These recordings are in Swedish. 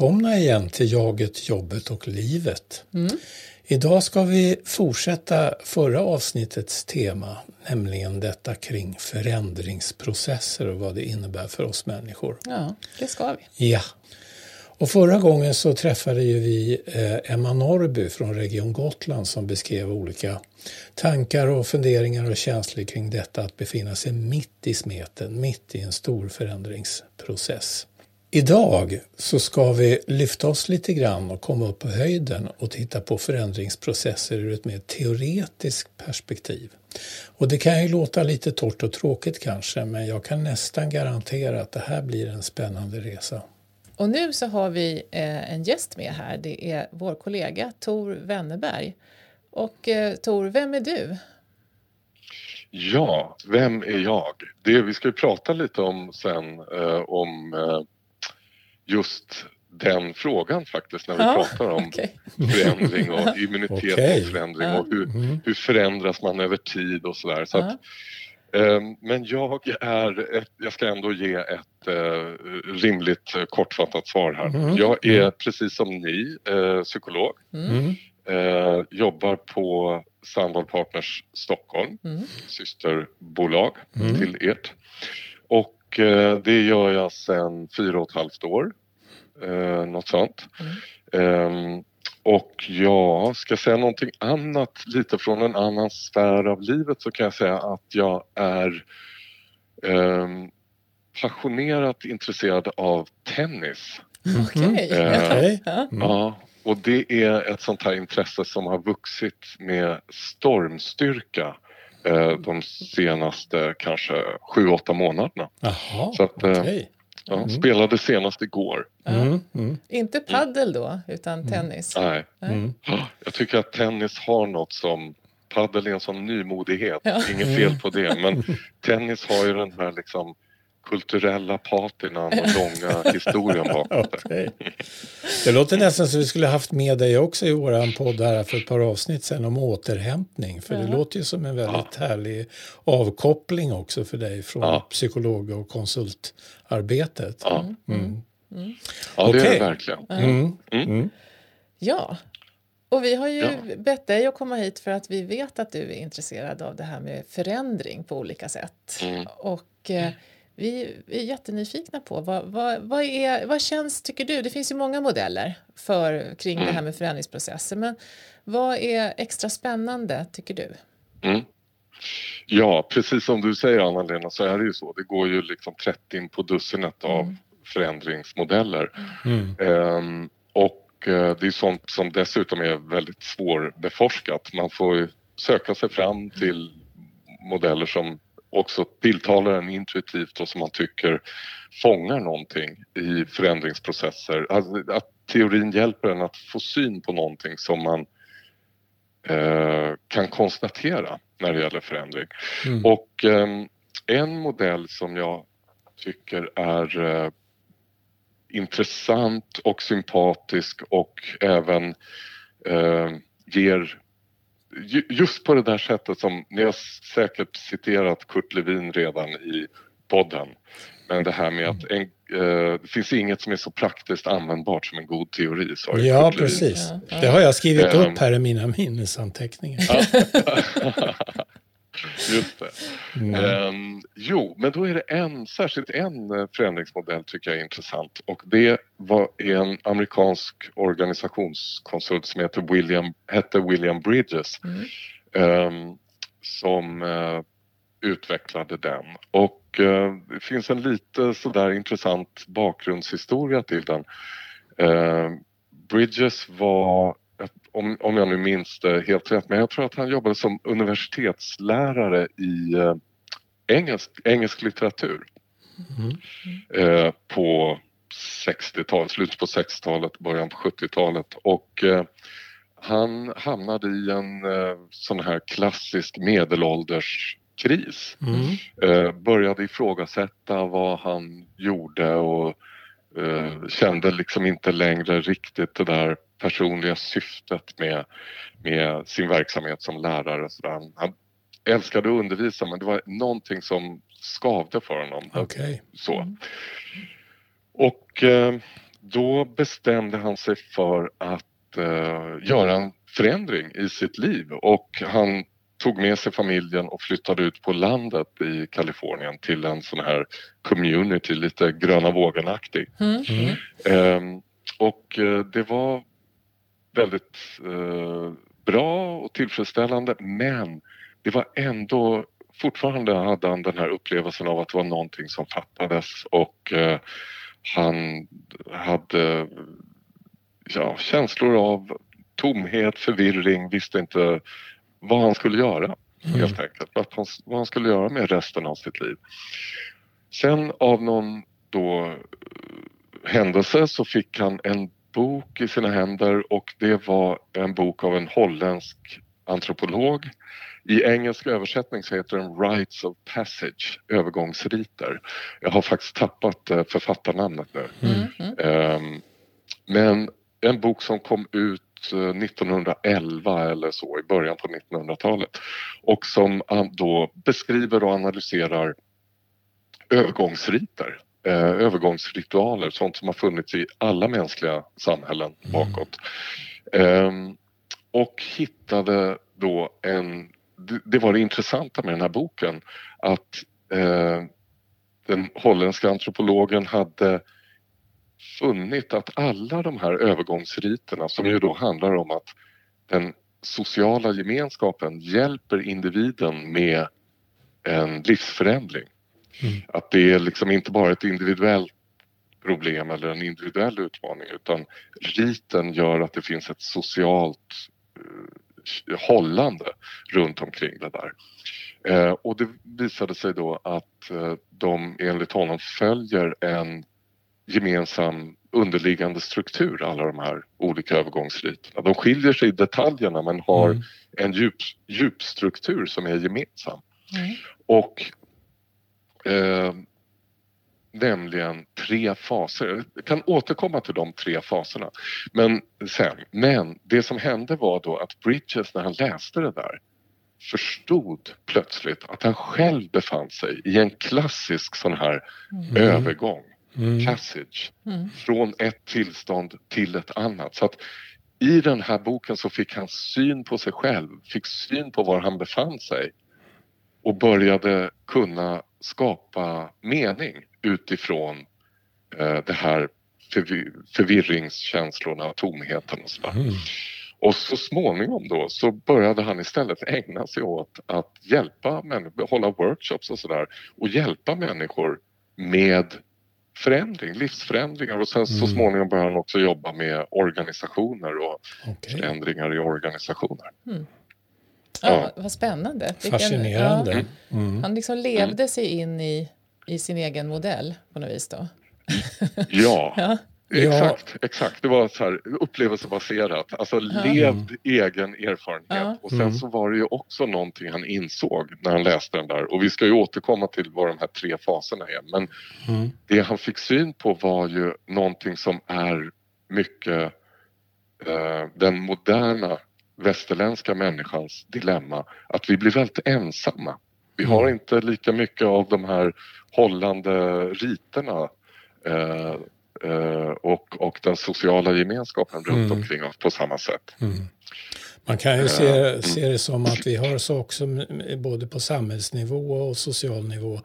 Välkomna igen till Jaget, jobbet och livet. Mm. Idag ska vi fortsätta förra avsnittets tema, nämligen detta kring förändringsprocesser och vad det innebär för oss människor. Ja, det ska vi. Ja. Och förra gången så träffade ju vi eh, Emma Norrby från Region Gotland som beskrev olika tankar och funderingar och känslor kring detta att befinna sig mitt i smeten, mitt i en stor förändringsprocess. Idag så ska vi lyfta oss lite grann och komma upp på höjden och titta på förändringsprocesser ur ett mer teoretiskt perspektiv. Och det kan ju låta lite torrt och tråkigt kanske, men jag kan nästan garantera att det här blir en spännande resa. Och nu så har vi eh, en gäst med här. Det är vår kollega Tor Wennerberg. Och eh, Tor, vem är du? Ja, vem är jag? Det vi ska prata lite om sen eh, om just den frågan faktiskt när vi ja, pratar om okay. förändring och immunitetsförändring okay. och hur, mm. hur förändras man över tid och sådär. Så att, um, men jag är, ett, jag ska ändå ge ett uh, rimligt uh, kortfattat svar här. Mm. Jag är mm. precis som ni uh, psykolog. Mm. jobbar på Sandal Partners Stockholm, mm. systerbolag mm. till ert. Och det gör jag sedan fyra och ett halvt år eh, något sånt. Mm. Eh, och ja, ska jag säga någonting annat lite från en annan sfär av livet så kan jag säga att jag är eh, passionerat intresserad av tennis. Okej. Okay. Eh, mm. Ja, och det är ett sånt här intresse som har vuxit med stormstyrka eh, de senaste kanske sju, åtta månaderna. Jaha, så att, eh, okay. Ja, mm. Spelade senast igår. Mm. Mm. Inte paddel då, utan mm. tennis? Nej. Mm. Jag tycker att tennis har något som Paddel är en sån nymodighet, ja. inget fel på det, men tennis har ju den här liksom kulturella patinan och långa historien bakom okay. Det låter nästan som vi skulle haft med dig också i våran podd här för ett par avsnitt sen om återhämtning. För ja. det låter ju som en väldigt ja. härlig avkoppling också för dig från ja. psykolog och konsultarbetet. Ja, mm. Mm. Mm. ja det okay. är det verkligen. Mm. Mm. mm. Ja, och vi har ju ja. bett dig att komma hit för att vi vet att du är intresserad av det här med förändring på olika sätt. Mm. Och eh, vi är jättenyfikna på vad, vad, vad, är, vad känns, tycker du, det finns ju många modeller för, kring mm. det här med förändringsprocesser, men vad är extra spännande tycker du? Mm. Ja, precis som du säger Anna-Lena så är det ju så. Det går ju liksom 30 på dussinet av mm. förändringsmodeller. Um, och uh, det är sånt som dessutom är väldigt svårbeforskat. Man får ju söka sig fram till modeller som också tilltalar en intuitivt och som man tycker fångar någonting i förändringsprocesser. Alltså, att teorin hjälper en att få syn på någonting som man eh, kan konstatera när det gäller förändring. Mm. Och eh, en modell som jag tycker är eh, intressant och sympatisk och även eh, ger just på det där sättet som, ni har säkert citerat Kurt Levin redan i podden, men det här med att en, eh, det finns inget som är så praktiskt användbart som en god teori. Sa ja, precis. Det har jag skrivit um, upp här i mina minnesanteckningar. Just det. Mm. Um, jo, men då är det en, särskilt en eh, förändringsmodell tycker jag är intressant och det var en amerikansk organisationskonsult som heter William, hette William Bridges mm. um, som uh, utvecklade den och uh, det finns en lite sådär intressant bakgrundshistoria till den. Uh, Bridges var om, om jag nu minns det helt rätt, men jag tror att han jobbade som universitetslärare i eh, engelsk, engelsk litteratur mm. eh, på 60-talet, slutet på 60-talet, början på 70-talet och eh, han hamnade i en eh, sån här klassisk medelålderskris. Mm. Eh, började ifrågasätta vad han gjorde och eh, kände liksom inte längre riktigt det där personliga syftet med, med sin verksamhet som lärare. Så han, han älskade att undervisa men det var någonting som skavde för honom. Okay. Så. Och eh, då bestämde han sig för att uh, göra en förändring i sitt liv och han tog med sig familjen och flyttade ut på landet i Kalifornien till en sån här community, lite gröna vågen-aktig. Mm. Mm. Um, och uh, det var väldigt bra och tillfredsställande men det var ändå fortfarande hade han den här upplevelsen av att det var någonting som fattades och uh, han hade ja, känslor av tomhet, förvirring, visste inte vad han skulle göra mm. helt enkelt. Vad han, vad han skulle göra med resten av sitt liv. Sen av någon då eh, händelse så fick han en bok i sina händer och det var en bok av en holländsk antropolog. I engelsk översättning så heter den Rites of Passage, övergångsriter. Jag har faktiskt tappat eh, författarnamnet nu. Mm. Um, men en bok som kom ut 1911 eh, eller så i början på 1900-talet och som då beskriver och analyserar övergångsriter, eh, övergångsritualer, sånt som har funnits i alla mänskliga samhällen mm. bakåt. Mm. och hittade då en, det var det intressanta med den här boken, att eh, den holländska antropologen hade funnit att alla de här övergångsriterna som ju då handlar om att den sociala gemenskapen hjälper individen med en livsförändring. Mm. Att det är liksom inte bara ett individuellt problem eller en individuell utmaning utan riten gör att det finns ett socialt uh, hållande runt omkring det där. Uh, och det visade sig då att uh, de enligt honom följer en gemensam underliggande struktur, alla de här olika övergångsriterna. De skiljer sig i detaljerna men har mm. en djup, djupstruktur som är gemensam. Mm. Och eh, nämligen tre faser. Jag kan återkomma till de tre faserna men sen. Men det som hände var då att Bridges när han läste det där förstod plötsligt att han själv befann sig i en klassisk sån här mm. övergång mm. passage mm. från ett tillstånd till ett annat. Så att i den här boken så fick han syn på sig själv, fick syn på var han befann sig och började kunna skapa mening utifrån eh, det här förvir förvirringskänslorna, tomheten och sådär. Mm. Och så småningom då så började han istället ägna sig åt att hjälpa människor, hålla workshops och sådär och hjälpa människor med förändring, livsförändringar och sen mm. så småningom börjar han också jobba med organisationer och okay. förändringar i organisationer. Mm. Ja, Vad spännande. Fascinerande. Ja. Mm. Han liksom levde sig in i, i sin egen modell på något vis då. ja. ja. Exakt, exakt. Det var så här upplevelsebaserat, alltså ja. levd egen erfarenhet. Ja. Och sen mm. så var det ju också någonting han insåg när han läste den där och vi ska ju återkomma till vad de här tre faserna är. Men mm. det han fick syn på var ju någonting som är mycket eh, den moderna västerländska människans dilemma, att vi blir väldigt ensamma. Vi har mm. inte lika mycket av de här hållande riterna eh, Eh, och, och den sociala gemenskapen runt mm. omkring oss på samma sätt. Mm. Man kan ju se, eh, mm. se det som att vi har så också både på samhällsnivå och social nivå.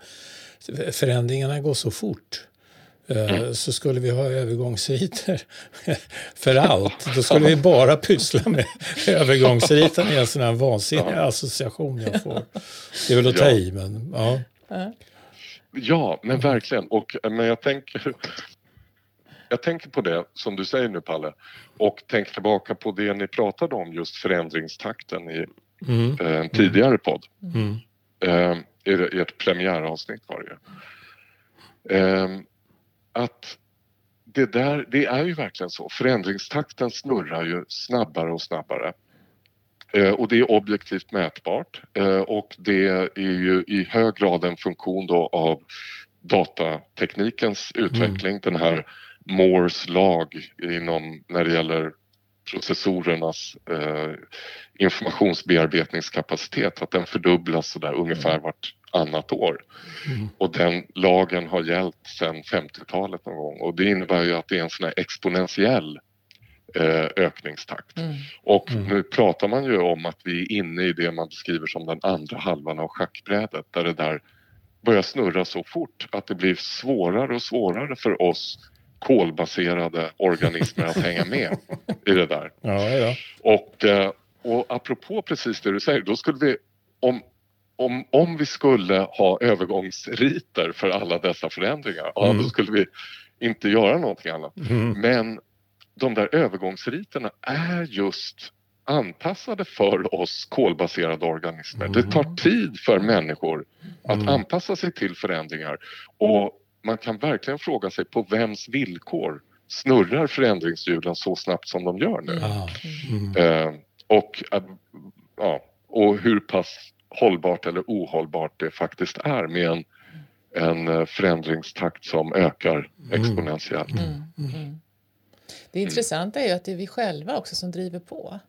Förändringarna går så fort. Eh, mm. Så skulle vi ha övergångsriter för allt, då skulle vi bara pyssla med övergångsriten i en sån här vansinnig association jag får. Det är väl att ta i, men ja. Ja, men verkligen. Och, men jag tänker jag tänker på det som du säger nu Palle och tänker tillbaka på det ni pratade om just förändringstakten i mm. Eh, en tidigare podd. Mm. Eh, I ett premiäravsnitt var det ju. Eh, att det där, det är ju verkligen så. Förändringstakten snurrar ju snabbare och snabbare. och det är objektivt mätbart och det är ju i hög grad en funktion då av datateknikens utveckling, mm. den här Moores lag inom, när det gäller processorernas eh, informationsbearbetningskapacitet, att den fördubblas så där ungefär mm. vart annat år. Mm. Och den lagen har gällt sedan 50-talet någon gång och det innebär ju att det är en sån här exponentiell eh, ökningstakt. Mm. Och mm. nu pratar man ju om att vi är inne i det man beskriver som den andra halvan av schackbrädet där det där börjar snurra så fort att det blir svårare och svårare för oss kolbaserade organismer att hänga med i det där. Ja, ja. Och, eh, och apropå precis det du säger, då skulle vi om, om, om vi skulle ha övergångsriter för alla dessa förändringar, mm. ja, då mm. skulle vi inte göra någonting annat. Mm. Men de där övergångsriterna är just anpassade för oss kolbaserade organismer. Mm. Det tar tid för människor att mm. anpassa sig till förändringar och man kan verkligen fråga sig på vems villkor snurrar förändringshjulen så snabbt som de gör nu? Mm. Eh, och, eh, ja, och hur pass hållbart eller ohållbart det faktiskt är med en, en eh, förändringstakt som ökar mm. exponentiellt. Mm. Mm. Det intressanta är ju att det är vi själva också som driver på.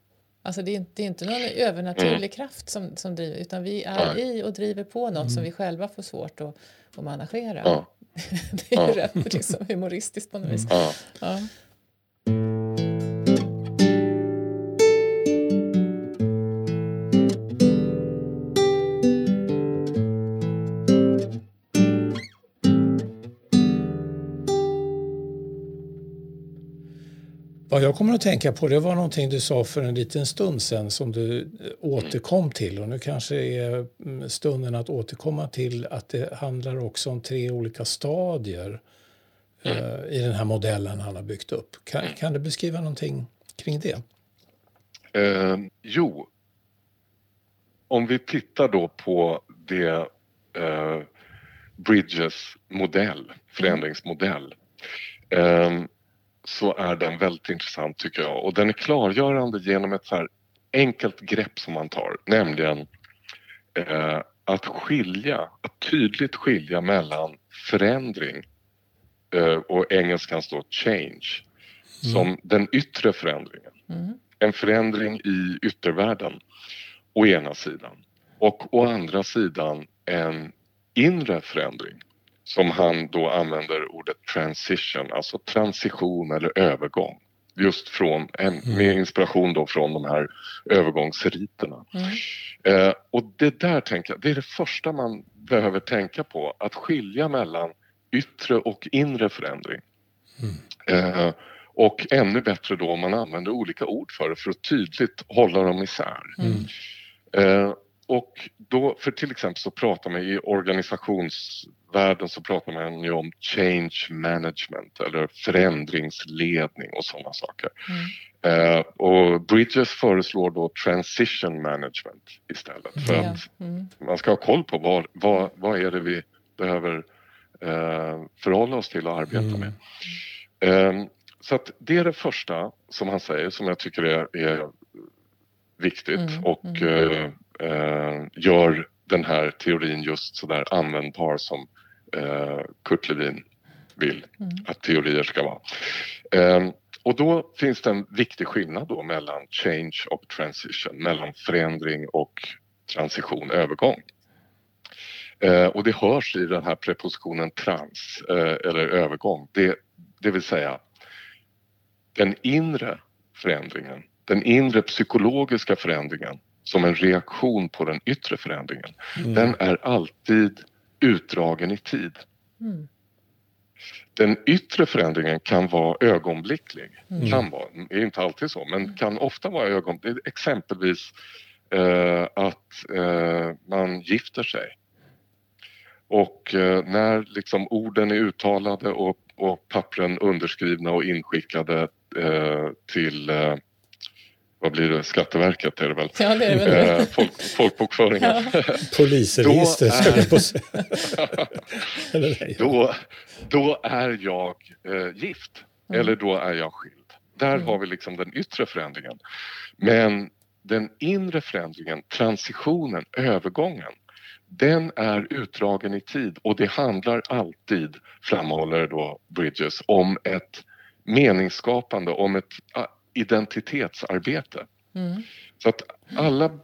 Alltså det är inte, det är inte någon övernaturlig mm. kraft som, som driver utan vi är Nej. i och driver på något mm. som vi själva får svårt att, att managera. Ja. det är ju ja. rätt liksom, humoristiskt på något vis. Ja. Ja. Jag kommer att tänka på det var någonting du sa för en liten stund sedan som du eh, återkom till och nu kanske är mm, stunden att återkomma till att det handlar också om tre olika stadier eh, i den här modellen han har byggt upp. Kan, kan du beskriva någonting kring det? Eh, jo, om vi tittar då på det eh, Bridges modell, förändringsmodell. Eh, så är den väldigt intressant tycker jag och den är klargörande genom ett så enkelt grepp som man tar, nämligen eh, att skilja, att tydligt skilja mellan förändring eh, och engelskan står change mm. som den yttre förändringen. Mm. En förändring i yttervärlden å ena sidan och å andra sidan en inre förändring som han då använder ordet transition, alltså transition eller övergång. Just från, mm. med inspiration då från de här övergångsriterna. Mm. Eh, och det där tänker jag, det är det första man behöver tänka på, att skilja mellan yttre och inre förändring. Mm. Eh, och ännu bättre då om man använder olika ord för det för att tydligt hålla dem isär. Mm. Eh, och då, för till exempel så pratar man i organisationsvärlden så pratar man ju om change management eller förändringsledning och sådana saker. Mm. Eh, och Bridges föreslår då transition management istället för mm. att mm. man ska ha koll på vad, vad, vad är det vi behöver eh, förhålla oss till och arbeta mm. med. Eh, så att det är det första som han säger som jag tycker är, är viktigt mm. och mm. Eh, gör den här teorin just så där användbar som eh, Kurt Lewin vill mm. att teorier ska vara. Eh, och då finns det en viktig skillnad då mellan change och transition, mellan förändring och transition, övergång. Eh, och det hörs i den här prepositionen trans eh, eller övergång. Det, det vill säga den inre förändringen, den inre psykologiska förändringen som en reaktion på den yttre förändringen. Mm. Den är alltid utdragen i tid. Mm. Den yttre förändringen kan vara ögonblicklig. Mm. Kan vara, är inte alltid så, men kan ofta vara ögonblicklig. Exempelvis eh, att eh, man gifter sig. Och eh, när liksom orden är uttalade och, och pappren underskrivna och inskickade eh, till eh, vad blir det, Skatteverket är det väl? Ja, det är väl. Eh, folk, folkbokföringen. Ja. Polisregistret ska jag på då, då är jag eh, gift mm. eller då är jag skild. Där mm. har vi liksom den yttre förändringen. Men den inre förändringen, transitionen, övergången, den är utdragen i tid och det handlar alltid, framhåller då Bridges, om ett meningsskapande, om ett identitetsarbete. Mm. Så att alla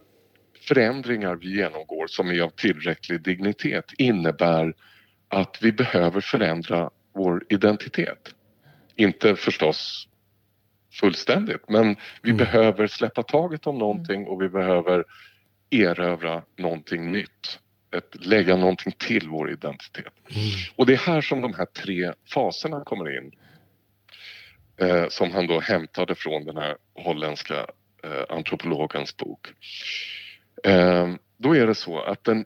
förändringar vi genomgår som är av tillräcklig dignitet innebär att vi behöver förändra vår identitet. Inte förstås fullständigt men vi mm. behöver släppa taget om någonting och vi behöver erövra någonting nytt. Ett, lägga någonting till vår identitet. Mm. Och det är här som de här tre faserna kommer in. Eh, som han då hämtade från den här holländska eh, antropologens bok. Eh, då är det så att den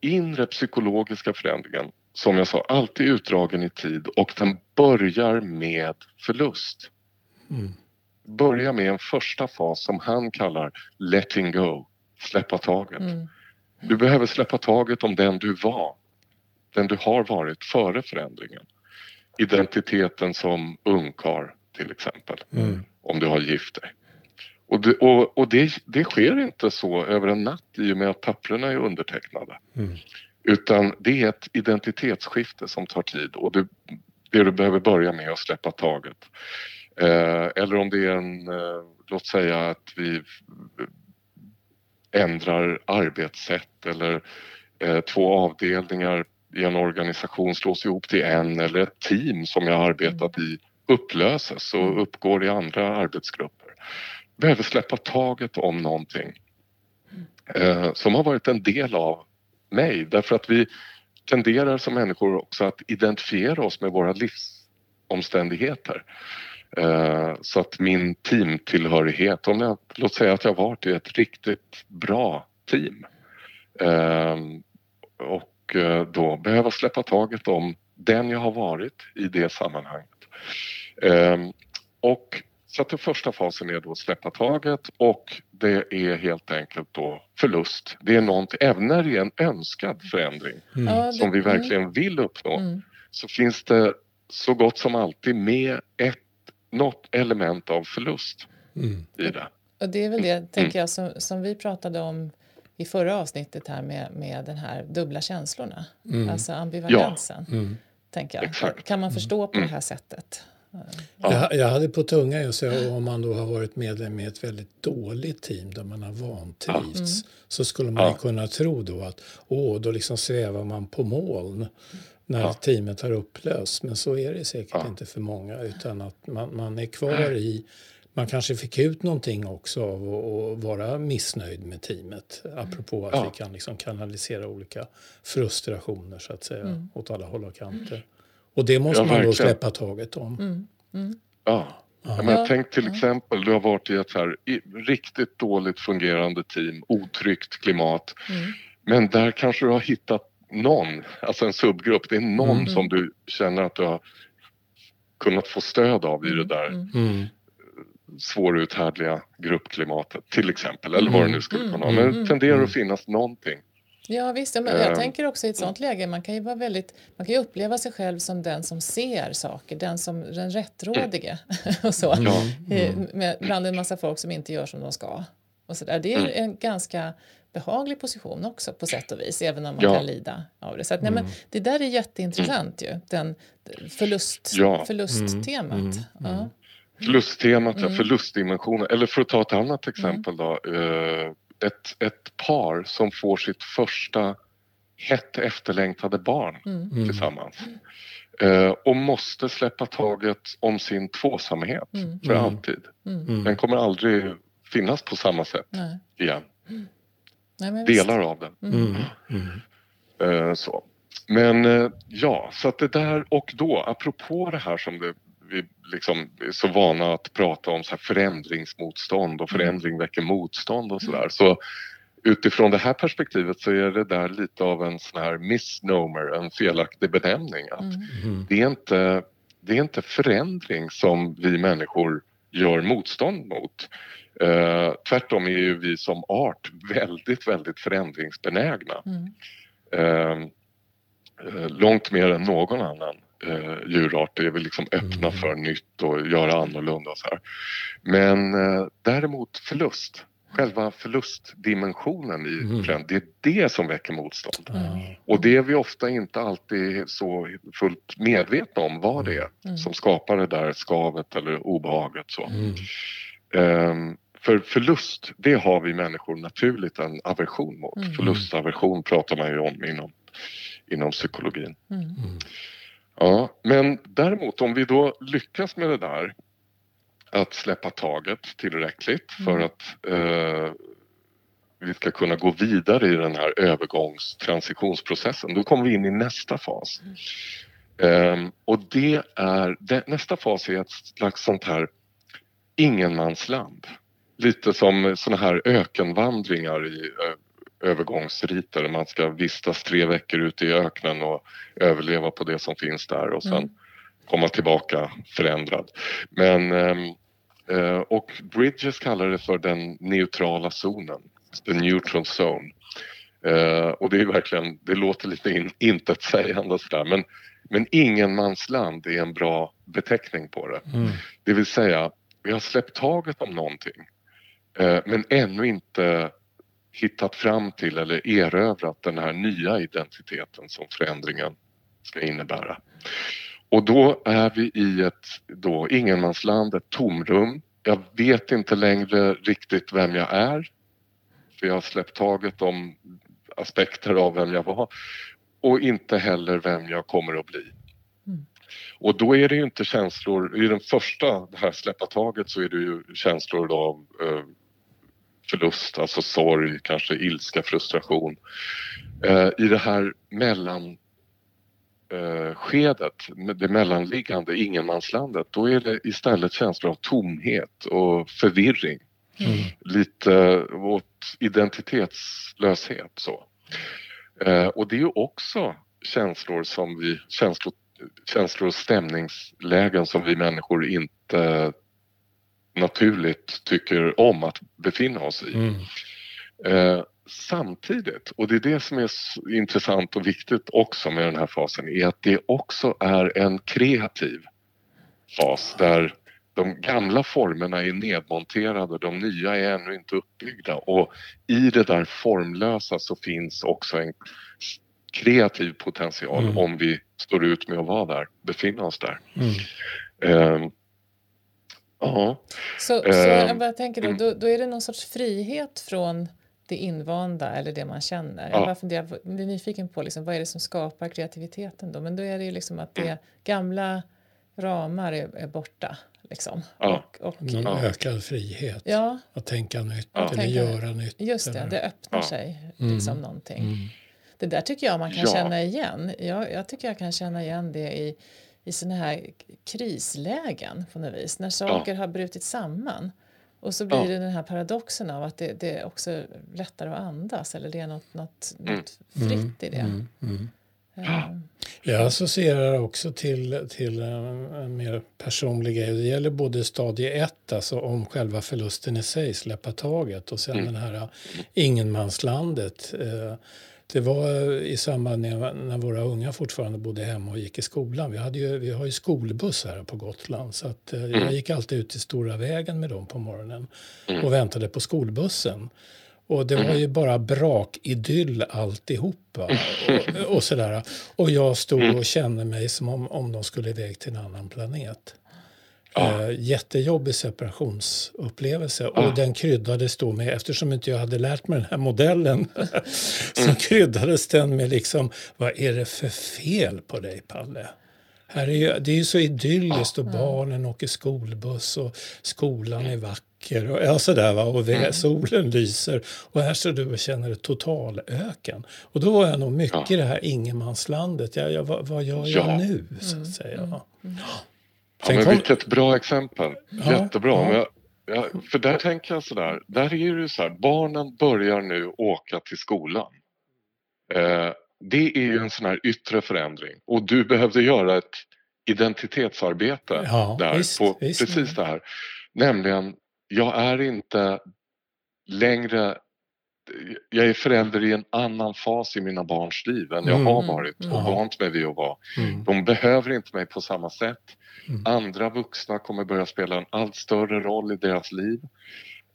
inre psykologiska förändringen som jag sa, alltid utdragen i tid och den börjar med förlust. Mm. Börjar med en första fas som han kallar letting go, släppa taget. Mm. Du behöver släppa taget om den du var, den du har varit före förändringen. Identiteten som ungkar till exempel, mm. om du har gift dig. Och, det, och, och det, det, sker inte så över en natt i och med att papperna är undertecknade. Mm. Utan det är ett identitetsskifte som tar tid och det, det du behöver börja med är att släppa taget. Eh, eller om det är en, eh, låt säga att vi ändrar arbetssätt eller eh, två avdelningar i en organisation slås ihop till en eller ett team som jag arbetat i upplöses och uppgår i andra arbetsgrupper. Behöver släppa taget om någonting eh, som har varit en del av mig därför att vi tenderar som människor också att identifiera oss med våra livsomständigheter. Eh, så att min teamtillhörighet, om jag, låt säga att jag varit i ett riktigt bra team eh, och eh, då behöva släppa taget om den jag har varit i det sammanhanget. Och så att den första fasen är då att släppa taget och det är helt enkelt då förlust. Det är någonting, även när det är en önskad förändring mm. som vi verkligen vill uppnå mm. så finns det så gott som alltid med ett, något element av förlust mm. i det. Och det är väl det, mm. tänker jag, som, som vi pratade om i förra avsnittet här med, med den här dubbla känslorna, mm. alltså ambivalensen. Ja. Mm. Tänker jag. Exakt. Kan man förstå på det här sättet? Ja. Jag, jag, hade på tunga just om man då har varit medlem i ett väldigt dåligt team där man har vantrivts mm. så skulle man ja. kunna tro då att åh, då liksom svävar man på moln när ja. teamet har upplösts. Men så är det säkert inte för många utan att man, man är kvar i man kanske fick ut någonting också av att vara missnöjd med teamet. Apropå att vi kan liksom kanalisera olika frustrationer så att säga mm. åt alla håll och kanter. Och det måste ja, man då släppa taget om. Mm. Mm. Ja. Ja. Men tänk till exempel, du har varit i ett här riktigt dåligt fungerande team, otryggt klimat. Mm. Men där kanske du har hittat någon, alltså en subgrupp, det är någon mm. som du känner att du har kunnat få stöd av i det mm. där mm. Mm. svåruthärdliga gruppklimatet till exempel, eller vad det nu skulle kunna vara. Men det tenderar att finnas någonting. Ja visst, men jag ehm. tänker också i ett sånt läge, man kan ju vara väldigt, man kan ju uppleva sig själv som den som ser saker, den som den rättrådige och så. Mm. Mm. Med, bland en massa folk som inte gör som de ska. Och så där. Det är mm. en ganska behaglig position också på sätt och vis, även om man ja. kan lida av det. Så att, nej, men, mm. det där är jätteintressant ju, den förlust, ja. förlusttemat. Mm. Ja. Förlusttemat, mm. förlustdimensionen. Eller för att ta ett annat exempel då. Eh, ett, ett par som får sitt första hett efterlängtade barn mm. tillsammans. Uh, och måste släppa taget om sin tvåsamhet mm. för mm. alltid. Mm. Den kommer aldrig finnas på samma sätt Nej. igen. Nej, Delar av den. Uh, så. Men ja, så att det där och då, apropå det här som det vi liksom är så vana att prata om så här förändringsmotstånd och mm. förändring väcker motstånd och sådär. Så utifrån det här perspektivet så är det där lite av en sån här misnomer, en felaktig benämning. Att mm. mm. det, är inte, det är inte förändring som vi människor gör motstånd mot. Uh, tvärtom är ju vi som art väldigt, väldigt förändringsbenägna. Mm. Uh, långt mer än någon annan eh, djurarter är vi liksom öppna mm. för nytt och göra annorlunda och så här. Men eh, däremot förlust, själva förlustdimensionen i mm. Trend, det är det som väcker motstånd. Mm. Och det är vi ofta inte alltid så fullt medvetna om vad det är mm. som skapar det där skavet eller obehaget. Så. Mm. Um, för förlust, det har vi människor naturligt en aversion mot. Mm. Förlustaversion pratar man ju om inom, inom psykologin. Ja, men däremot om vi då lyckas med det där att släppa taget tillräckligt för mm. att eh, vi ska kunna gå vidare i den här övergångstransitionsprocessen. Då kommer vi in i nästa fas. Mm. Um, och det är, det, nästa fas är ett slags sånt här ingenmansland. Lite som såna här ökenvandringar i ö, övergångsriter. Man ska vistas tre veckor ute i öknen och överleva på det som finns där och sen mm. komma tillbaka förändrad. Men um, uh, och Bridges kallar det för den neutrala zonen the neutral zone. Uh, och det är verkligen, det låter lite in, intetsägande sådär men, men ingenmansland är en bra beteckning på det. Mm. Det vill säga, vi har släppt taget om någonting uh, men ännu inte hittat fram till eller erövrat den här nya identiteten som förändringen ska innebära. Och då är vi i ett då, ingenmansland, ett tomrum. Jag vet inte längre riktigt vem jag är för jag har släppt taget om aspekter av vem jag var och inte heller vem jag kommer att bli. Mm. Och då är det ju inte känslor, i den första, det här släppa taget så är det ju känslor av eh, förlust, alltså sorg, kanske ilska, frustration. Eh, I det här mellan eh, det mellanliggande ingenmanslandet, då är det istället känslor av tomhet och förvirring. Mm. Lite åt identitetslöshet så. Eh, och det är ju också känslor som vi, känslor, känslor och stämningslägen som vi människor inte naturligt tycker om att befinna oss i. Mm. Eh, samtidigt, och det är det som är intressant och viktigt också med den här fasen, är att det också är en kreativ fas där de gamla formerna är nedmonterade, de nya är ännu inte uppbyggda och i det där formlösa så finns också en kreativ potential mm. om vi står ut med att vara där, befinna oss där. Mm. Um, ja. Så, så jag ehm, bara tänker då, mm. då, då, är det någon sorts frihet från det invanda eller det man känner. Ja. Jag funderar, blir nyfiken på liksom, vad är det som skapar kreativiteten då? Men då är det ju liksom att det mm. gamla ramar är, är borta. Liksom. Ja. Och, och, Någon ja. ökad frihet ja. att tänka nytt ja. eller tänka, göra nytt. Just det, eller? det öppnar sig mm. liksom mm. någonting. Mm. Det där tycker jag man kan känna igen. Jag, jag tycker jag kan känna igen det i, i såna här krislägen på något vis. När saker har brutit samman. Och så blir det den här paradoxen av att det, det är också lättare att andas eller det är något, något, mm. något fritt i det. Mm. mm. Jag associerar också till, till en mer personlig grej. Det gäller både stadie 1, alltså om själva förlusten i sig, släppa taget och sen mm. den här ingenmanslandet. Eh, det var i samband med när våra unga fortfarande bodde hemma och gick i skolan. Vi, hade ju, vi har ju skolbuss här på Gotland så att eh, jag mm. gick alltid ut till Stora vägen med dem på morgonen mm. och väntade på skolbussen. Och det var ju mm. bara brakidyll alltihopa. Och, och sådär. Och jag stod och kände mig som om, om de skulle iväg till en annan planet. Ja. Eh, jättejobbig separationsupplevelse. Ja. Och den kryddades då med, eftersom inte jag hade lärt mig den här modellen, så mm. kryddades den med liksom, vad är det för fel på dig Palle? Här är ju, det är ju så idylliskt och barnen åker skolbuss och skolan är vacker och ja, sådär, va? och mm. solen lyser och här står du och känner total öken. Och då var jag nog mycket i det här ingenmanslandet. Ja, ja, vad, vad gör jag ja. nu så att mm. säga. Mm. Ja, men kom... Vilket bra exempel. Ja, Jättebra. Ja. Jag, ja, för där tänker jag sådär, där är det så här, barnen börjar nu åka till skolan. Eh, det är ju en sån här yttre förändring och du behövde göra ett identitetsarbete ja, där visst, på visst. precis det här. Nämligen, jag är inte längre jag är förälder i en annan fas i mina barns liv än jag mm. har varit och vant mig vid att vara. Mm. De behöver inte mig på samma sätt. Mm. Andra vuxna kommer börja spela en allt större roll i deras liv.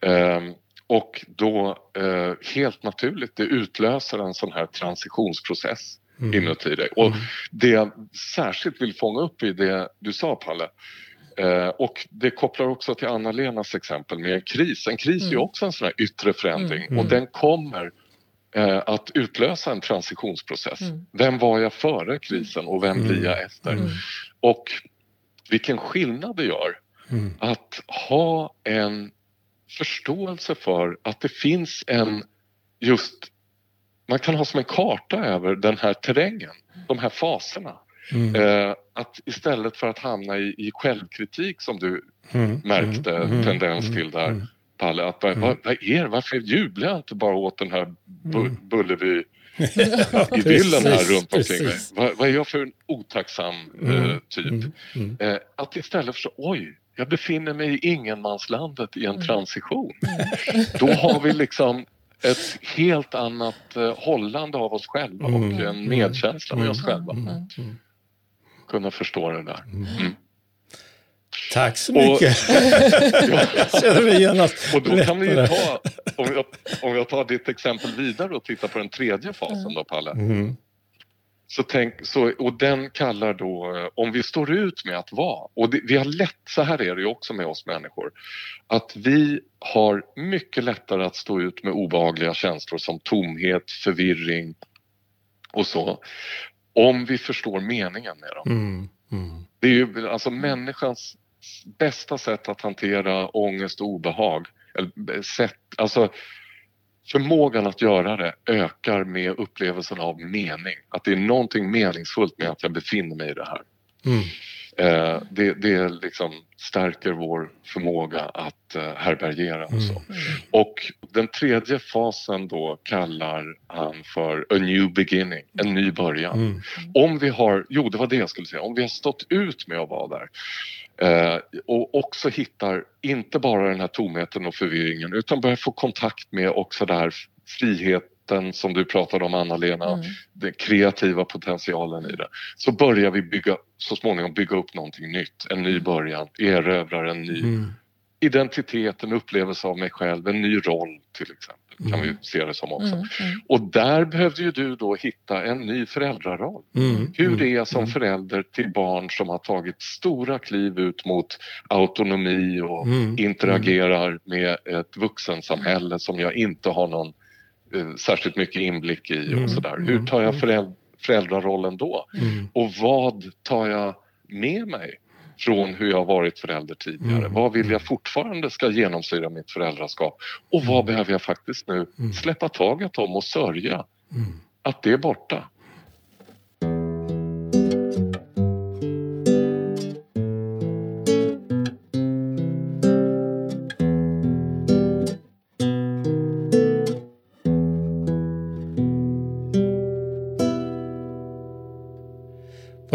Um, och då eh, helt naturligt, det utlöser en sån här transitionsprocess mm. inuti dig. Och mm. det jag särskilt vill fånga upp i det du sa Palle, Eh, och det kopplar också till Anna-Lenas exempel med en kris. En kris mm. är också en sån här yttre förändring mm. och den kommer eh, att utlösa en transitionsprocess. Mm. Vem var jag före krisen och vem blir jag efter? Mm. Och vilken skillnad det gör mm. att ha en förståelse för att det finns en just man kan ha som en karta över den här terrängen, de här faserna. Mm. Eh, att istället för att hamna i, i självkritik som du mm. märkte mm. mm. tendens till där mm. Palle, att vad, vad, vad är varför jublar jag inte bara åt den här bu mm. Bullerby idyllen här runt omkring mig. Vad, vad, är jag för en otacksam eh, typ? Eh, att istället för oj, jag befinner mig i ingenmanslandet i en transition. Då har vi liksom ett helt annat eh, hållande av oss själva och mm. en medkänsla med oss själva. Mm. Mm. Kunna förstå det där. Mm. Tack så mycket. Och, ja, känner mig genast Och då kan vi ta, om jag, om jag tar ditt exempel vidare och tittar på den tredje fasen då, Palle. Mm. Så tänk, så, och den kallar då, om vi står ut med att vara, och det, vi har lätt, så här är det ju också med oss människor, att vi har mycket lättare att stå ut med obehagliga känslor som tomhet, förvirring och så, om vi förstår meningen med dem. Mm, mm. Det är ju alltså människans bästa sätt att hantera ångest och obehag, eller sätt, alltså förmågan att göra det ökar med upplevelsen av mening. Att det är någonting meningsfullt med att jag befinner mig i det här. Mm. Eh, det, det liksom stärker vår förmåga att eh, härbärgera och så. Mm. Och den tredje fasen då kallar han för a new beginning, en ny början. Mm. Om vi har, jo det var det jag skulle säga, om vi har stått ut med att vara där Eh, och också hittar inte bara den här tomheten och förvirringen utan börjar få kontakt med också den här friheten som du pratade om Anna-Lena, mm. den kreativa potentialen i det. Så börjar vi bygga, så småningom bygga upp någonting nytt, en ny början, erövrar en ny mm. identitet, en upplevelse av mig själv, en ny roll till exempel kan vi mm. se det som också. Mm, mm. Och där behövde ju du då hitta en ny föräldraroll. Mm, Hur det är som förälder till barn som har tagit stora kliv ut mot autonomi och interagerar med ett vuxensamhälle som jag inte har någon eh, särskilt mycket inblick i och sådär. Hur tar jag föräldrarollen då? Och vad tar jag med mig från hur jag varit förälder tidigare. Mm. Vad vill jag fortfarande ska genomsyra mitt föräldraskap? Och vad mm. behöver jag faktiskt nu mm. släppa taget om och sörja? Mm. Att det är borta.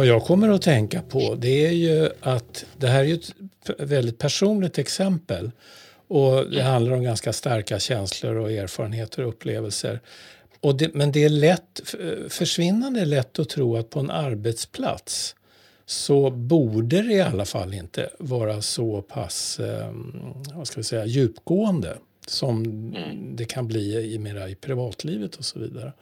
Jag kommer att tänka på det är ju att det här är ett väldigt personligt exempel. Och det handlar om ganska starka känslor och erfarenheter och upplevelser. Och det, men det är lätt, försvinnande lätt att tro att på en arbetsplats så borde det i alla fall inte vara så pass eh, vad ska vi säga, djupgående som mm. det kan bli i, mera i privatlivet och så vidare.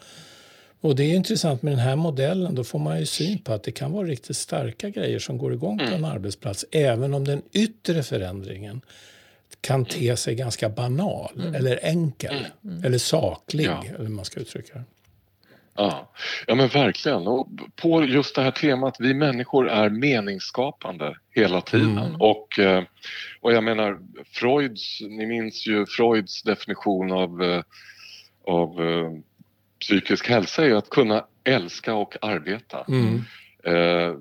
Och det är intressant med den här modellen, då får man ju syn på att det kan vara riktigt starka grejer som går igång på en mm. arbetsplats, även om den yttre förändringen kan te sig ganska banal mm. eller enkel mm. eller saklig, ja. eller man ska uttrycka det. Ja. ja, men verkligen. Och på just det här temat, vi människor är meningsskapande hela tiden. Mm. Och, eh, och jag menar, Freuds, ni minns ju Freuds definition av, eh, av eh, psykisk hälsa är att kunna älska och arbeta. Mm. Eh,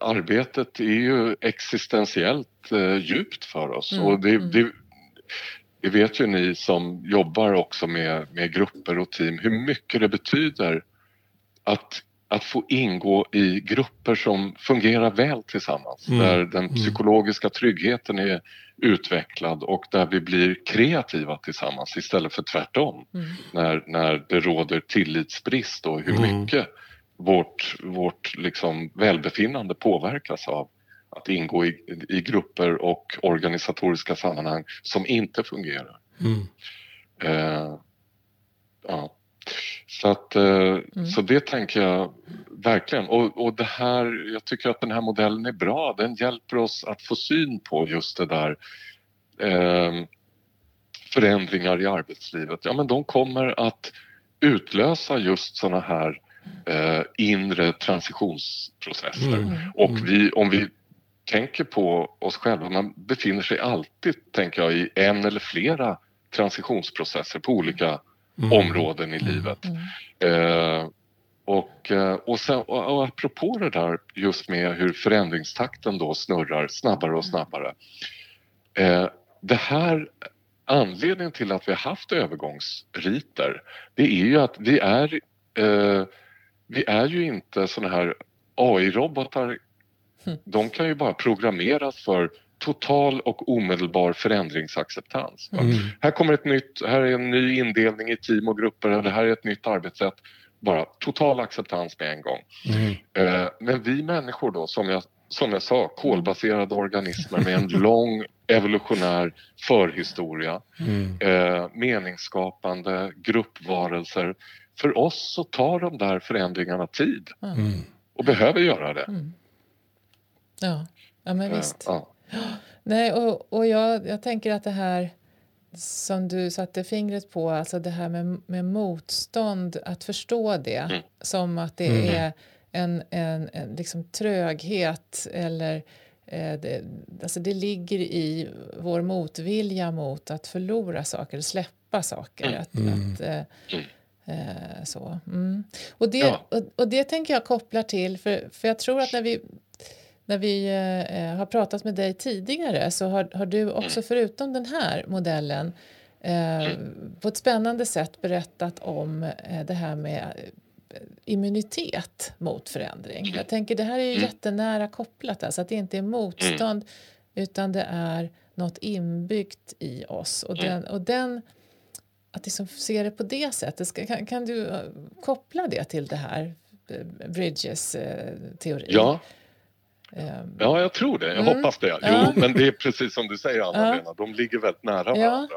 arbetet är ju existentiellt eh, djupt för oss mm. och det, mm. det, det, vet ju ni som jobbar också med, med grupper och team hur mycket det betyder att, att få ingå i grupper som fungerar väl tillsammans. Mm. Där den mm. psykologiska tryggheten är utvecklad och där vi blir kreativa tillsammans istället för tvärtom. Mm. När, när det råder tillitsbrist och hur mm. mycket vårt, vårt liksom välbefinnande påverkas av att ingå i, i grupper och organisatoriska sammanhang som inte fungerar. Uh, ja. Så, att, eh, mm. så det tänker jag verkligen. Och, och det här, jag tycker att den här modellen är bra. Den hjälper oss att få syn på just det där eh, förändringar i arbetslivet. Ja, men de kommer att utlösa just såna här eh, inre transitionsprocesser. Mm. Och mm. vi, om vi tänker på oss själva, man befinner sig alltid, tänker jag, i en eller flera transitionsprocesser på olika mm. områden i livet. Mm. Eh, och, eh, och, sen, och, och apropå det där just med hur förändringstakten då snurrar snabbare och snabbare. Eh, det här anledningen till att vi har haft övergångsriter det är ju att vi är eh, vi är ju inte såna här AI-robotar. Mm. De kan ju bara programmeras för total och omedelbar förändringsacceptans. Mm. Här kommer ett nytt, här är en ny indelning i team och grupper eller här är ett nytt arbetssätt. Bara total acceptans med en gång. Mm. Eh, men vi människor då, som jag, som jag sa, kolbaserade organismer med en lång evolutionär förhistoria, mm. eh, meningsskapande gruppvarelser. För oss så tar de där förändringarna tid mm. och behöver göra det. Mm. Ja. ja, men visst. Eh, ja. Nej, och, och jag, jag tänker att det här som du satte fingret på, alltså det här med, med motstånd, att förstå det mm. som att det mm. är en, en, en liksom tröghet eller eh, det, alltså det ligger i vår motvilja mot att förlora saker, släppa saker. Mm. Att, mm. att eh, mm. eh, så. Mm. Och, det, ja. och, och, det tänker jag kopplar till, för, för jag tror att när vi när vi eh, har pratat med dig tidigare så har, har du också förutom den här modellen eh, på ett spännande sätt berättat om eh, det här med eh, immunitet mot förändring. Jag tänker det här är ju mm. jättenära kopplat, alltså att det inte är motstånd utan det är något inbyggt i oss. Och den, och den att liksom se det på det sättet, ska, kan, kan du eh, koppla det till det här eh, Bridges eh, teori? Ja. Ja, jag tror det. Jag mm. hoppas det. Jo, ja. men det är precis som du säger, Anna-Lena. Ja. De ligger väldigt nära varandra.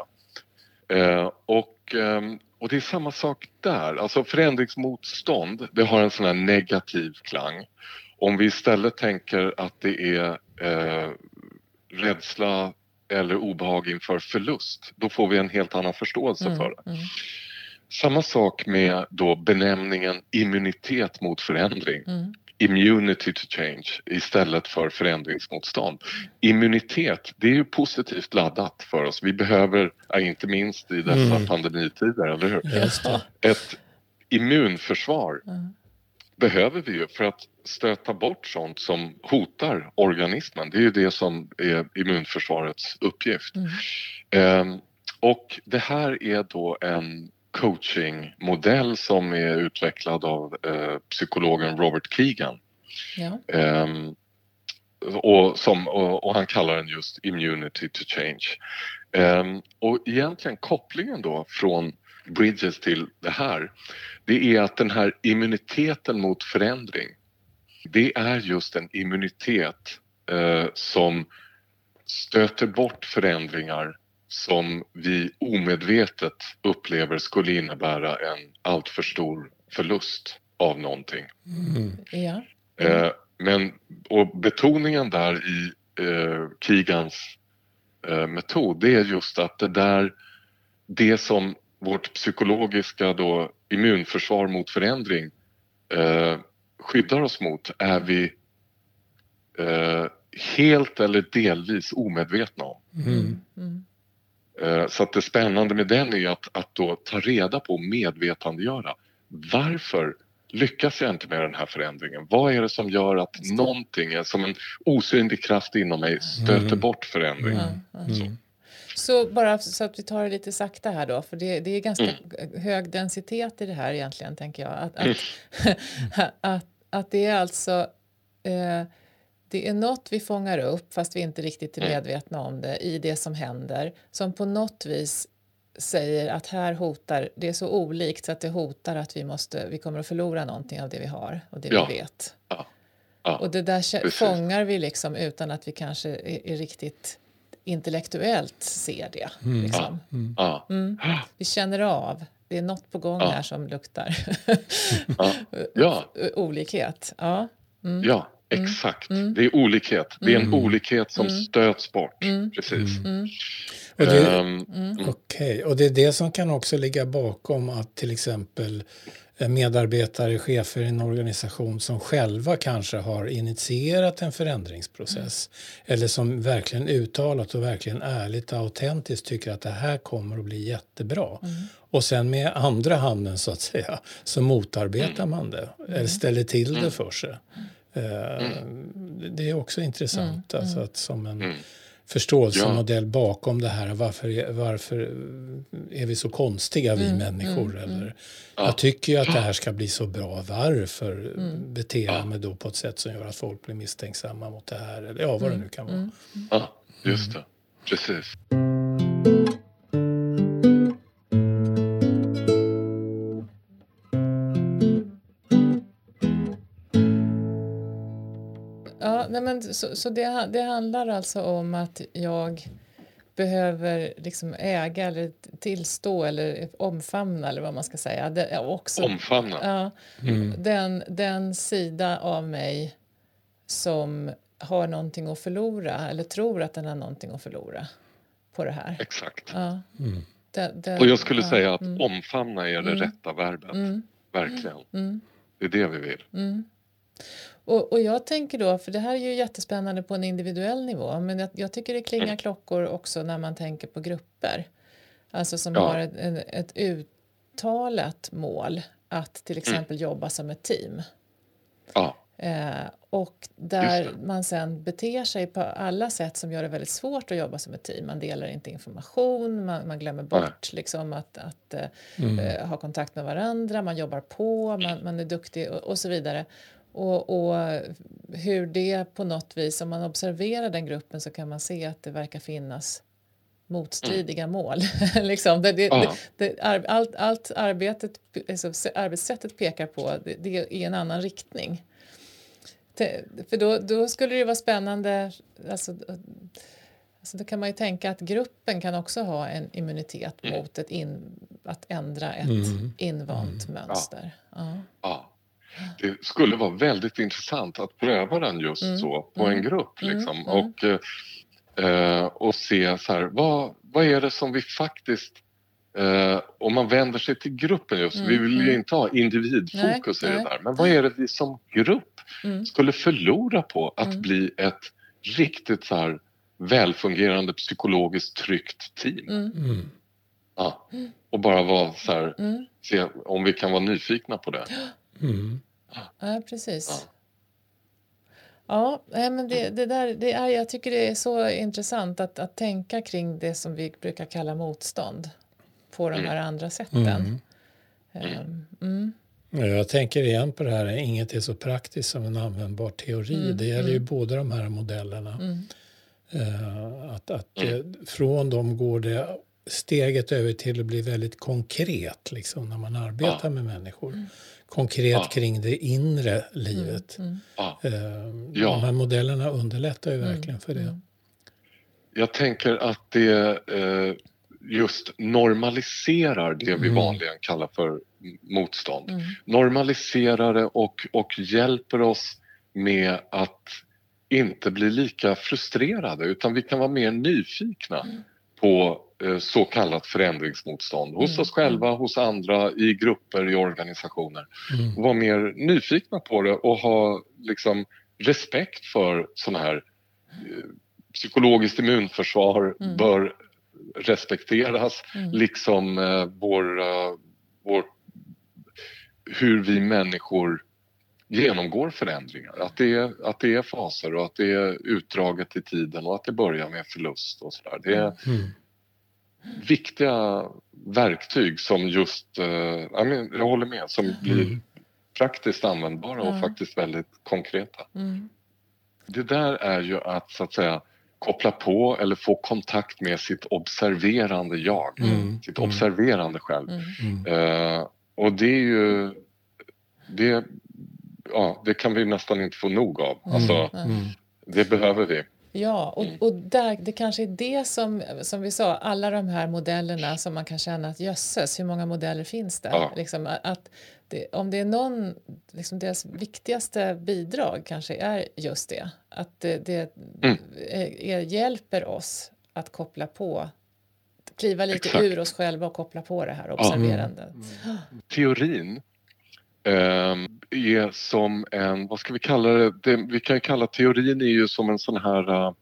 Ja. Eh, och, eh, och det är samma sak där. Alltså förändringsmotstånd, det har en sån här negativ klang. Om vi istället tänker att det är eh, rädsla eller obehag inför förlust, då får vi en helt annan förståelse mm. för det. Mm. Samma sak med då benämningen immunitet mot förändring. Mm immunity to change istället för förändringsmotstånd. Immunitet, det är ju positivt laddat för oss. Vi behöver, inte minst i dessa mm. pandemitider, eller hur? Ett immunförsvar mm. behöver vi ju för att stöta bort sånt som hotar organismen. Det är ju det som är immunförsvarets uppgift. Mm. Um, och det här är då en coachingmodell som är utvecklad av eh, psykologen Robert Keegan. Ja. Um, och, som, och, och, han kallar den just immunity to change. Um, och egentligen kopplingen då från Bridges till det här det är att den här immuniteten mot förändring det är just en immunitet uh, som stöter bort förändringar som vi omedvetet upplever skulle innebära en alltför stor förlust av någonting. Mm. Ja. Mm. Eh, men, och betoningen där i eh, Kigans eh, metod det är just att det där, det som vårt psykologiska då, immunförsvar mot förändring eh, skyddar oss mot är vi eh, helt eller delvis omedvetna om. Mm. Mm. Eh, så att det spännande med den är att, att då ta reda på och medvetandegöra. Varför lyckas jag inte med den här förändringen? Vad är det som gör att någonting, som en osynlig kraft inom mig, stöter mm. bort förändringen? Mm. Så. Så bara så att vi tar det lite sakta här då, för det, det är ganska mm. hög densitet i det här egentligen, tänker jag. Att, att, mm. att, att, det är alltså eh, det är något vi fångar upp, fast vi inte riktigt är mm. medvetna om det, i det som händer, som på något vis säger att här hotar, det är så olikt så att det hotar att vi, måste, vi kommer att förlora någonting av det vi har och det ja. vi vet. Ja. Ja. Och det där Precis. fångar vi liksom utan att vi kanske är, är riktigt intellektuellt ser det. Mm. Liksom. Mm. Vi känner av det är något på gång ja. här som luktar ja. ja. olikhet. Ja, mm. ja mm. Exakt. Mm. Det är olikhet. Det är en mm. olikhet som mm. stöts bort. Precis. Och det, um, okay. och det är det som kan också ligga bakom att till exempel medarbetare, chefer i en organisation som själva kanske har initierat en förändringsprocess mm. eller som verkligen uttalat och verkligen ärligt och autentiskt tycker att det här kommer att bli jättebra. Mm. Och sen med andra handen så att säga så motarbetar man det eller mm. ställer till det mm. för sig. Uh, det är också intressant alltså att som en förståelsemodell ja. bakom det här. Varför, varför är vi så konstiga, vi mm, människor? Mm, eller, ja. Jag tycker ju att det här ska bli så bra. Varför mm. beter jag mig då på ett sätt som gör att folk blir misstänksamma mot det här? Eller ja, vad det nu kan vara. Mm. Ja, just det. Precis. Nej men, så, så det, det handlar alltså om att jag behöver liksom äga eller tillstå eller omfamna eller vad man ska säga. Det, också, omfamna? Ja, mm. den, den sida av mig som har någonting att förlora eller tror att den har någonting att förlora på det här. Exakt. Ja. Mm. Det, det, och jag skulle ja, säga att mm. omfamna är det mm. rätta verbet. Mm. Verkligen. Mm. Det är det vi vill. Och, och jag tänker då, för det här är ju jättespännande på en individuell nivå, men jag, jag tycker det klingar mm. klockor också när man tänker på grupper. Alltså som ja. har ett, ett, uttalat mål att till mm. exempel mm. jobba som ett team. Ja. Eh, och där man sen beter sig på alla sätt som gör det väldigt svårt att jobba som ett team. Man delar inte information, man, man glömmer bort liksom att, att eh, mm. eh, ha kontakt med varandra, man jobbar på, man, man är duktig och, och så vidare. Och, och, hur det på något vis, om man observerar den gruppen så kan man se att det verkar finnas motstridiga mm. mål. liksom. det, det, det, det, allt, allt arbetet, alltså, arbetssättet pekar på det, det är i en annan riktning. För då, då skulle det vara spännande, alltså, alltså då kan man ju tänka att gruppen kan också ha en immunitet mm. mot ett in, att ändra ett mm. invant mm. mönster. Ja. ja det skulle vara väldigt intressant att pröva den just mm. så på en mm. grupp. Mm. Liksom. Mm. Och, eh, och se så här, vad, vad är det som vi faktiskt Eh, om man vänder sig till gruppen just, mm, vi vill ju inte ha individfokus nej, i det där, men vad är det vi som grupp mm. skulle förlora på att mm. bli ett riktigt så här välfungerande psykologiskt tryggt team? Mm. Ja. Och bara vara så här, se om vi kan vara nyfikna på det. Mm. Ja, precis. Ja, ja men det, det, där, det är, jag tycker det är så intressant att, att tänka kring det som vi brukar kalla motstånd på de här andra sätten. Mm. Ehm, mm. Jag tänker igen på det här, inget är så praktiskt som en användbar teori. Mm. Det gäller ju mm. båda de här modellerna. Uh, att, att det, från dem går det steget över till att bli väldigt konkret liksom, när man arbetar ja. med människor. Mm. Konkret ja. kring det inre livet. Mm. Mm. Uh, de här modellerna underlättar ju mm, verkligen för det. Mm. Jag tänker att det uh, just normaliserar det vi vanligen kallar för motstånd. Normaliserar det och, och hjälper oss med att inte bli lika frustrerade utan vi kan vara mer nyfikna på Eh, så kallat förändringsmotstånd hos mm. oss själva, mm. hos andra, i grupper, i organisationer. Mm. Vara mer nyfikna på det och ha liksom respekt för sådana här eh, psykologiskt immunförsvar mm. bör respekteras mm. liksom eh, vår, uh, vår, hur vi människor genomgår förändringar. Att det, är, att det är faser och att det är utdraget i tiden och att det börjar med förlust och sådär. Det, mm viktiga verktyg som just, eh, jag håller med, som mm. blir praktiskt användbara och mm. faktiskt väldigt konkreta. Mm. Det där är ju att så att säga koppla på eller få kontakt med sitt observerande jag, mm. sitt mm. observerande själv. Mm. Uh, och det är ju, det, ja, det kan vi nästan inte få nog av. Alltså, det behöver vi. Ja, och, mm. och där, det kanske är det som, som vi sa, alla de här modellerna som man kan känna att jösses, hur många modeller finns det? Ja. Liksom, att det, om det är någon, liksom deras viktigaste bidrag kanske är just det, att det, det mm. är, hjälper oss att koppla på kliva lite Exakt. ur oss själva och koppla på det här observerandet. Mm. Teorin eh, är som en, vad ska vi kalla det, det vi kan kalla teorin är ju som en sån här uh,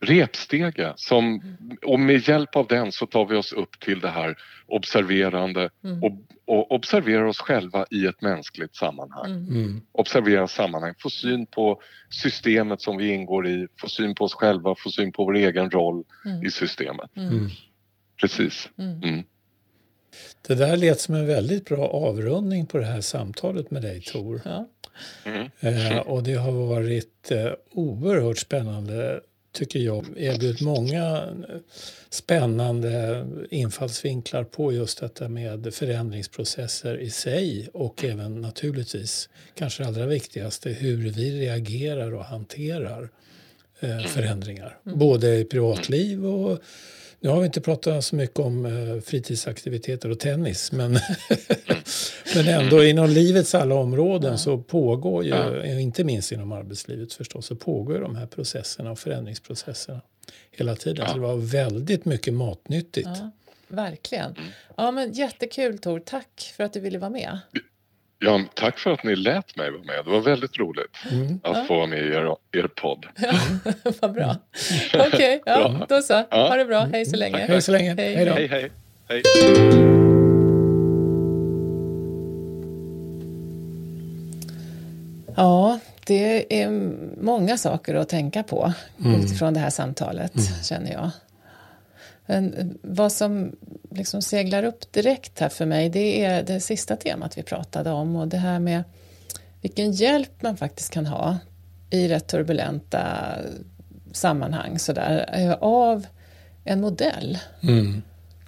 repstege som, mm. och med hjälp av den så tar vi oss upp till det här observerande mm. och, och observerar oss själva i ett mänskligt sammanhang. Mm. mm. Observera sammanhang, få syn på systemet som vi ingår i, få syn på oss själva, få syn på vår egen roll mm. i systemet. Mm. Precis. Det där lät som en väldigt bra avrundning på det här samtalet med dig Tor. Ja. Mm. Eh, och det har varit eh, oerhört spännande tycker jag, erbjudit många spännande infallsvinklar på just detta med förändringsprocesser i sig och även naturligtvis, kanske allra viktigaste, hur vi reagerar och hanterar eh, förändringar. Mm. Både i privatliv och nu har vi inte pratat så mycket om eh, fritidsaktiviteter och tennis men, men ändå inom livets alla områden ja. så pågår ju, ja. inte minst inom arbetslivet förstås, så pågår de här processerna och förändringsprocesserna hela tiden. Ja. Så det var väldigt mycket matnyttigt. verkligen. Ja, men jättekul Tor, tack för att du ville vara med. Ja, tack för att ni lät mig vara med. Det var väldigt roligt mm. att ja. få vara med i er, er podd. Ja, vad bra. Okej, okay, ja, då så. Ha det bra. Hej så länge. Hej så länge. Hej, hej, hej. hej. Ja, det är många saker att tänka på mm. utifrån det här samtalet, mm. känner jag. Men vad som liksom seglar upp direkt här för mig det är det sista temat vi pratade om och det här med vilken hjälp man faktiskt kan ha i rätt turbulenta sammanhang sådär, eh, av en modell. Mm.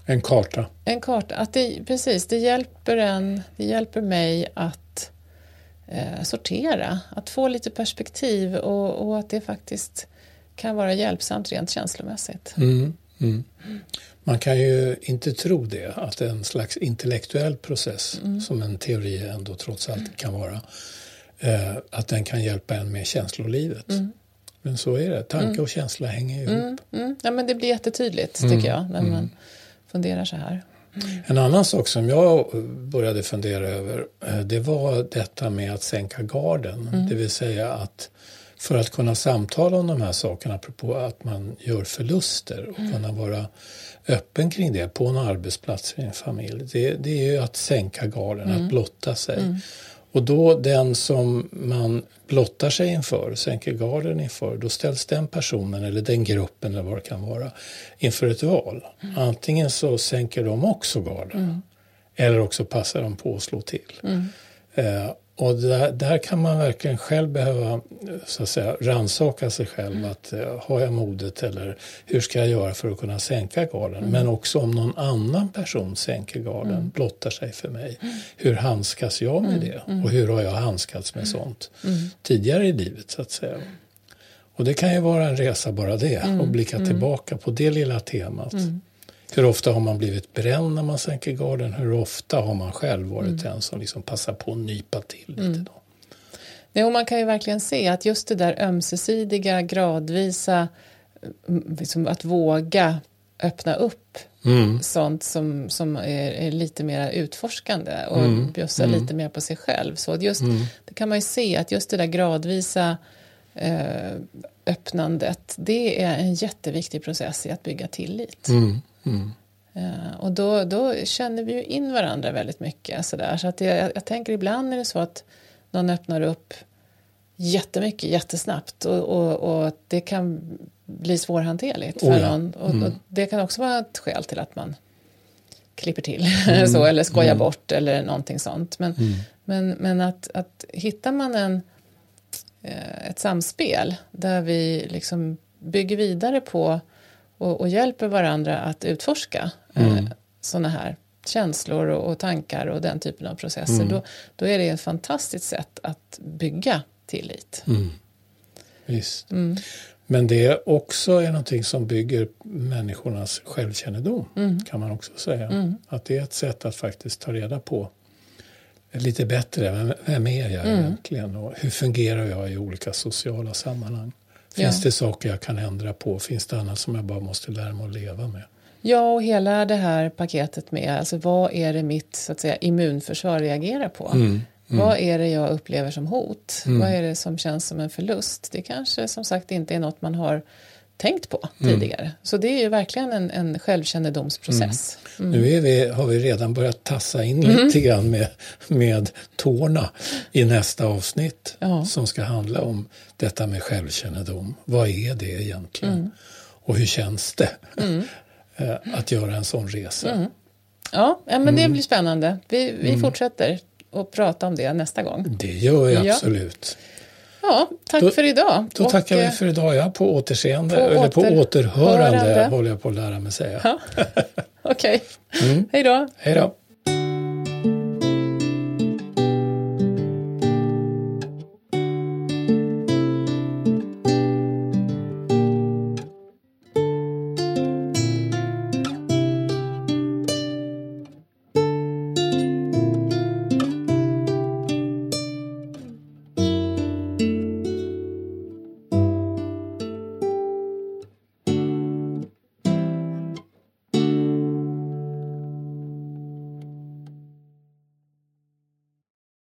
En karta. En karta. Att det, precis, det hjälper, en, det hjälper mig att eh, sortera, att få lite perspektiv och, och, att det faktiskt kan vara hjälpsamt rent känslomässigt. Mm. Mm. Man kan ju inte tro det, att en slags intellektuell process mm. som en teori ändå trots allt kan vara, eh, att den kan hjälpa en med känslolivet. Mm. Men så är det, tanke mm. och känsla hänger ihop. Mm, mm. Ja, men det blir jättetydligt tycker jag när man funderar så här. En annan sak som jag började fundera över eh, det var detta med att sänka garden. Det vill säga att för att kunna samtala om de här sakerna, apropå att man gör förluster och mm. kunna vara öppen kring det på en arbetsplats i en familj. Det, det är ju att sänka garden, mm. att blotta sig. Mm. Och då den som man blottar sig inför, sänker garden inför, då ställs den personen eller den gruppen eller vad det kan vara inför ett val. Mm. Antingen så sänker de också garden mm. eller också passar de på att slå till. Mm. Eh, och där, där, kan man verkligen själv behöva så att säga, ransaka sig själv. Mm. att uh, Har jag modet eller hur ska jag göra för att kunna sänka garden? Mm. Men också om någon annan person sänker garden, mm. blottar sig för mig. Mm. Hur handskas jag med mm. det? Mm. Och hur har jag handskats med sånt tidigare i livet så att säga. Och det kan ju vara en resa bara det, att blicka tillbaka på det lilla temat. Hur ofta har man blivit bränd när man sänker garden? Hur ofta har man själv varit mm. den som liksom passar på att nypa till lite? Mm. Då? Nej, och man kan ju verkligen se att just det där ömsesidiga, gradvisa, liksom att våga öppna upp mm. sånt som, som är, är, lite mer utforskande och mm. bjussa mm. lite mer på sig själv. Så just, mm. Det kan man ju se att just det där gradvisa eh, öppnandet det är en jätteviktig process i att bygga tillit. Mm. Mm. Och då, då känner vi ju in varandra väldigt mycket. Så, där. så att jag, jag tänker ibland är det så att någon öppnar upp jättemycket jättesnabbt och, och, och det kan bli svårhanterligt för oh ja. någon. Och, mm. och, det kan också vara ett skäl till att man klipper till mm. så, eller skojar mm. bort eller någonting sånt. Men, mm. men, men att, att hittar man en, eh, ett samspel där vi liksom bygger vidare på och, och hjälper varandra att utforska eh, mm. eh, sådana här känslor och, och, tankar och den typen av processer, mm. då, då är det ett fantastiskt sätt att bygga tillit. Mm. Visst. Mm. Men det också är någonting som bygger människornas självkännedom mm. kan man också säga. Mm. Att det är ett sätt att faktiskt ta reda på lite bättre, vem, vem är jag mm. egentligen och hur fungerar jag i olika sociala sammanhang? Finns ja. det saker jag kan ändra på? Finns det annat som jag bara måste lära mig att leva med? Ja, och hela det här paketet med alltså vad är det mitt så att säga, immunförsvar reagerar på? Mm. Mm. Vad är det jag upplever som hot? Mm. Vad är det som känns som en förlust? Det kanske som sagt inte är något man har tänkt på mm. tidigare. Så det är ju verkligen en, en självkännedomsprocess. Mm. Mm. Nu vi, har vi redan börjat tassa in mm. lite grann med, med tårna i nästa avsnitt ja. som ska handla om detta med självkännedom. Vad är det egentligen? Mm. Och hur känns det mm. eh, att göra en sån resa? Ja, men det blir spännande. Vi, vi fortsätter att prata om det nästa gång. Det gör jag ja. absolut. Ja, tack då, för idag. Då och, tackar vi för idag, ja. På återseende, på eller på återhörande, håller jag på att lära mig säga. Ja. Okej, okay. mm. hej då. Hej då.